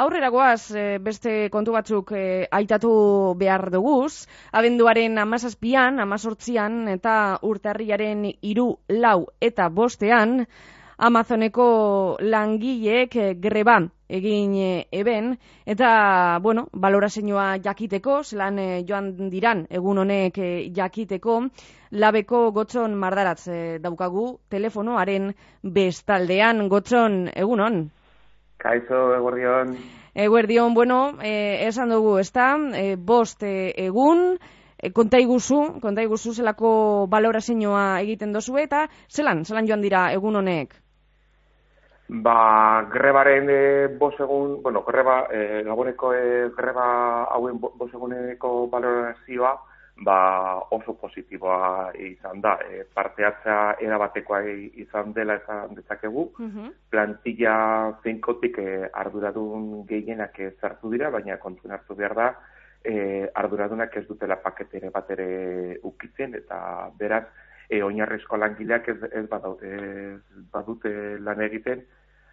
Aurrera goaz, e, beste kontu batzuk e, aitatu behar duguz, abenduaren amazazpian, amazortzian, eta urtarriaren iru lau eta bostean, Amazoneko langileek eh, greba egin eh, eben, eta, bueno, balorazioa jakiteko, zelan eh, joan diran egun honek jakiteko, labeko gotzon mardaratz daukagu telefonoaren bestaldean. Gotzon egunon. Kaizo, eguerdion. Eguerdion, bueno, esan dugu, ez da, bost egun, konta iguzu, konta iguzu zelako balorazioa egiten dozu eta zelan, zelan joan dira egun honek? Ba, grebaren e, bos egun, bueno, greba, e, gaboneko e, greba hauen bos eguneko balorazioa, ba, oso positiboa izan da. E, parteatza erabatekoa izan dela izan dezakegu, uh plantilla zeinkotik e, arduradun gehienak zartu dira, baina kontuen hartu behar da, e, arduradunak ez dutela paketere bat ere ukitzen, eta beraz, e, oinarrizko langileak ez, ez, ez badute lan egiten,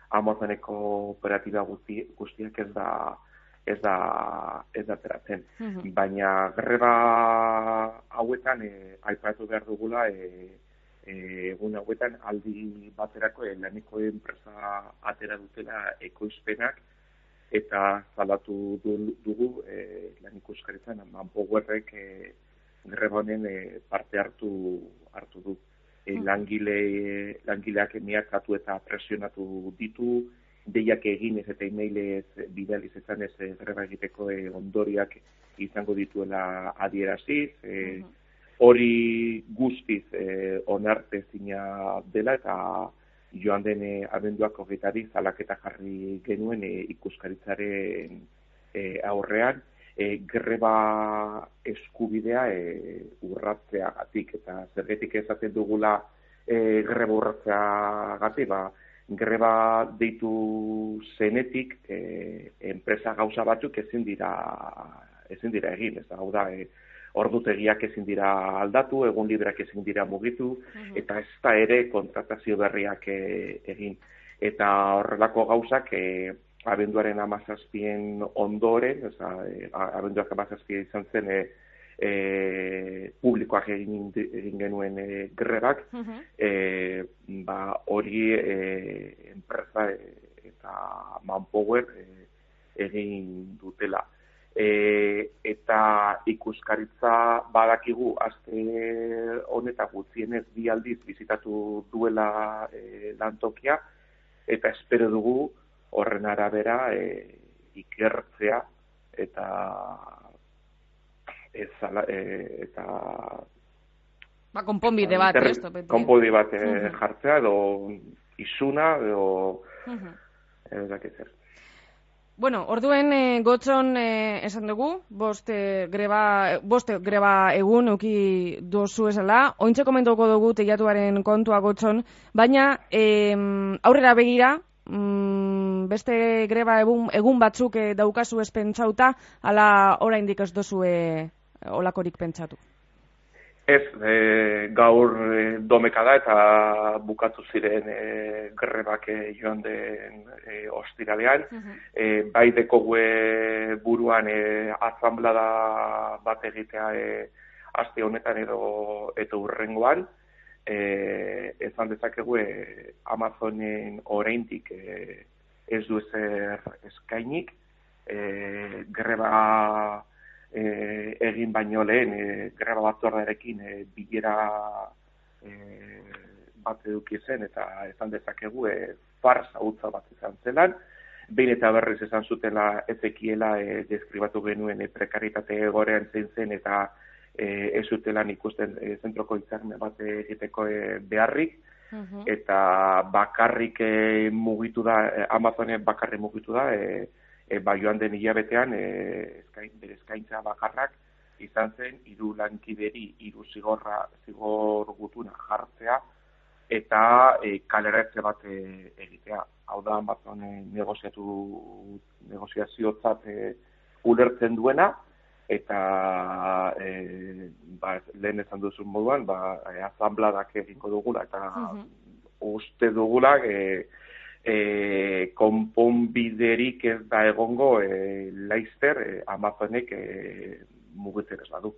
Amazoneko operatiba guzti, guztiak ez da ez da ez da teratzen. Mhm. Baina greba hauetan e, aipatu behar dugula e, egun hauetan aldi baterako e, laneko enpresa atera dutela ekoizpenak eta zalatu dugu e, laniko euskaritzen manpowerrek e, greba honen e, parte hartu hartu du e, langile, langileak emiakatu eta presionatu ditu, deiak egin ez eta emailez bidaliz ezan ez greba egiteko e, ondoriak izango dituela adieraziz, e, hori guztiz e, onarte zina dela eta joan den abenduak hogetari zalaketa jarri genuen e, ikuskaritzaren e, aurrean, e, greba eskubidea e, urratzea gatik, eta zergetik ezaten dugula e, greba urratzea gati, ba, greba deitu zenetik e, enpresa gauza batzuk ezin dira ezin dira egin, ez da, hau da, e, ordutegiak ezin dira aldatu, egun librak ezin dira mugitu, eta ez da ere kontratazio berriak e, egin. Eta horrelako gauzak e, abenduaren amazazpien ondoren, oza, e, abenduak amazazpien izan zen, e, e, publikoak egin, egin genuen e, grebak, e, ba, hori e, enpresa e, eta manpower e, egin dutela. E, eta ikuskaritza badakigu azte honetak gutzienez bi aldiz bizitatu duela e, lantokia, eta espero dugu horren arabera e, ikertzea eta ez ala, e, eta ba, konponbide bat, ez? Konponbide bat e, jartzea edo isuna edo uh -huh. ez Bueno, orduen e, gotzon e, esan dugu, bost, e, greba, bost greba egun uki dozu esala, ointxe komentuko dugu teiatuaren kontua gotzon, baina e, aurrera begira, mm, beste greba egun, egun batzuk e, daukazu ez pentsauta, ala oraindik ez dozu e, olakorik pentsatu? Ez, e, gaur e, domeka da eta bukatu ziren e, grebak e, joan den e, ostiralean. Uh -huh. e, bai deko buruan e, azamblada bat egitea e, aste honetan edo eto urrengoan eh esan dezakegu e, Amazonen oraindik e, ez du ezer eskainik e, greba e, egin baino lehen e, greba batzordarekin e, bilera e, bat eduki zen eta esan dezakegu e, farsa utza bat izan zelan. Behin eta berriz esan zutela ezekiela e, deskribatu genuen e, prekaritate gorean zein zen eta e, ez utelan ikusten e, zentroko itzarme bat egiteko e, beharrik, eta bakarrik e, mugitu da, e, Amazonen bakarrik mugitu da, e, e, ba joan den hilabetean, e, eskain, bere eskaintza bakarrak, izan zen, hiru lankideri, hiru zigorra, zigor gutuna jartzea, eta e, kaleretze bat e, egitea. Hau da, Amazonen negoziatu, negoziaziotzat e, ulertzen duena, eta e, ba, lehen esan duzun moduan, ba, e, egingo dugula, eta mhm. uste dugula, e, e, konponbiderik ez da egongo e, laizter e, Amazonek e, mugitzen ez badu.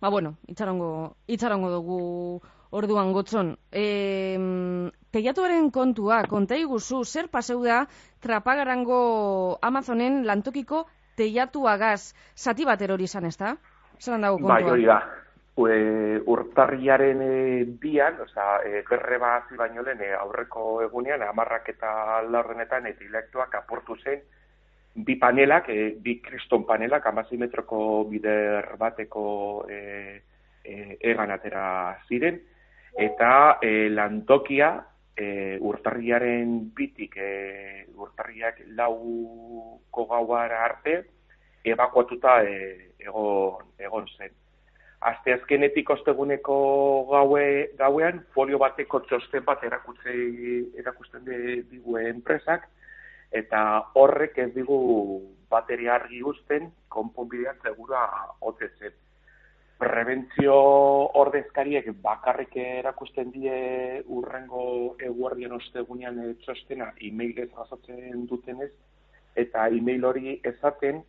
Ba, bueno, itxarongo, itxarongo dugu orduan gotzon. E, teiatuaren kontua, konta iguzu, zer paseu da trapagarango Amazonen lantokiko teiatuagaz zati bat erori izan ez da? Zer dago kontua? Bai, hori da e, urtarriaren e, bian, oza, e, gerre bat baino lehen e, aurreko egunean, amarrak eta laurdenetan, eta ilektuak aportu zen, bi panelak, e, bi kriston panelak, amazi metroko bider bateko e, e, egan atera ziren, eta e, lantokia e, urtarriaren bitik, e, urtarriak lauko gauara arte, ebakuatuta e, egon, egon zen aste azkenetik osteguneko gaue, gauean, folio bateko txosten bat erakutze, erakusten digu enpresak, eta horrek ez digu bateria argi guzten, konponbidean segura otetzen. Prebentzio ordezkariek bakarrik erakusten die urrengo eguardian ostegunean txostena e-mailez gazotzen dutenez, eta e-mail hori ezaten,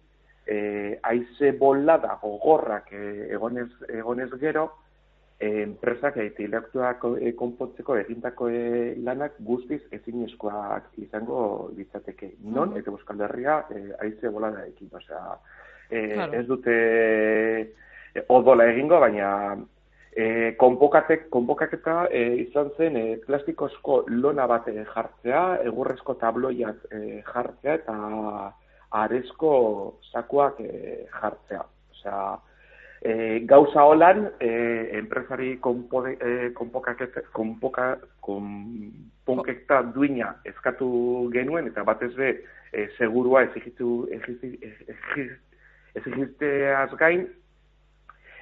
e, aize bola da gogorrak e, egonez, egonez gero, e, enpresak eta ilektuak e, konpotzeko egintako e, lanak guztiz ezin eskoak izango ditzateke. Non, eta Euskal Herria e, aize bola da ekin. Osea, e, Ez dute e, odola egingo, baina e, konpokatek, konpokaketa e, izan zen e, plastikozko lona bat jartzea, egurrezko tabloiak e, jartzea, eta arezko sakuak e, jartzea. Osea, e, gauza holan, e, enpresari konpode, e, konpoka, konpokekta duina eskatu genuen, eta batez be, e, segurua ezigitu, ezigiteaz gain,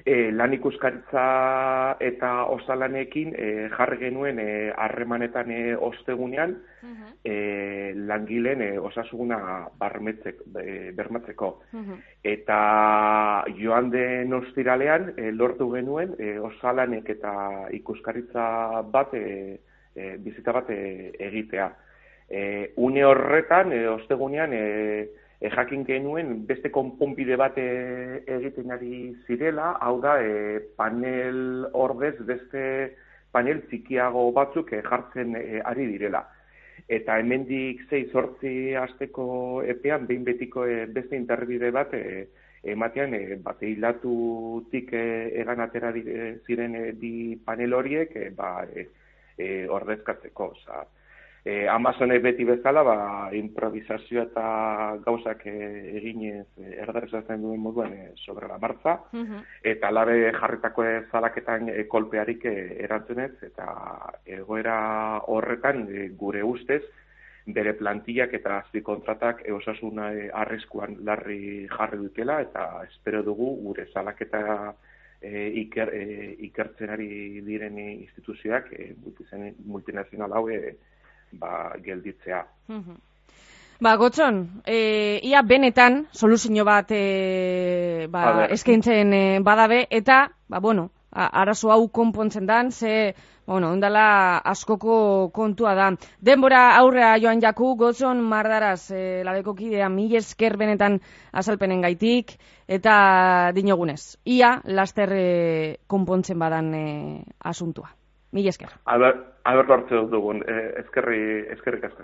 e, lan ikuskaritza eta osalanekin e, jarri genuen e, harremanetan e, ostegunean e, langileen e, osasuguna barmetzek, e, bermatzeko. Eta joan den ostiralean e, lortu genuen e, osalanek eta ikuskaritza bat e, e, bizita bat e, egitea. E, une horretan, e, ostegunean, e, e, jakin genuen beste konponbide bat e, egiten ari zirela, hau da e, panel ordez beste panel txikiago batzuk e, jartzen e, ari direla. Eta hemendik zei sortzi asteko epean, behin betiko e, beste interbide bat e, ematean e, bat hilatutik e, egan atera ziren e, di panel horiek e, ba, e, ordezkatzeko. Oza, e, Amazonek beti bezala, ba, improvisazio eta gauzak e, eginez e, erdarezatzen duen moduan e, sobre la martza, eta labe jarritako zalaketan e, kolpearik e, erantzunez, eta egoera horretan e, gure ustez, bere plantillak eta azpi kontratak e, osasuna e, arriskuan larri jarri dutela, eta espero dugu gure zalaketa e, iker, e, ikertzen ari diren instituzioak e, multinazional hau e, ba, gelditzea. Ba, gotzon, e, ia benetan soluzio bat e, ba, eskaintzen e, badabe, eta, ba, bueno, arazo hau konpontzen dan, ze, bueno, ondala askoko kontua da. Denbora aurrea joan jaku, gotzon mardaraz, e, labeko kidea, mil esker benetan azalpenen gaitik, eta dinogunez. Ia, laster e, konpontzen badan e, asuntua. Mil esker. Aber, aber dugun, eh, eskerri, eskerrik asko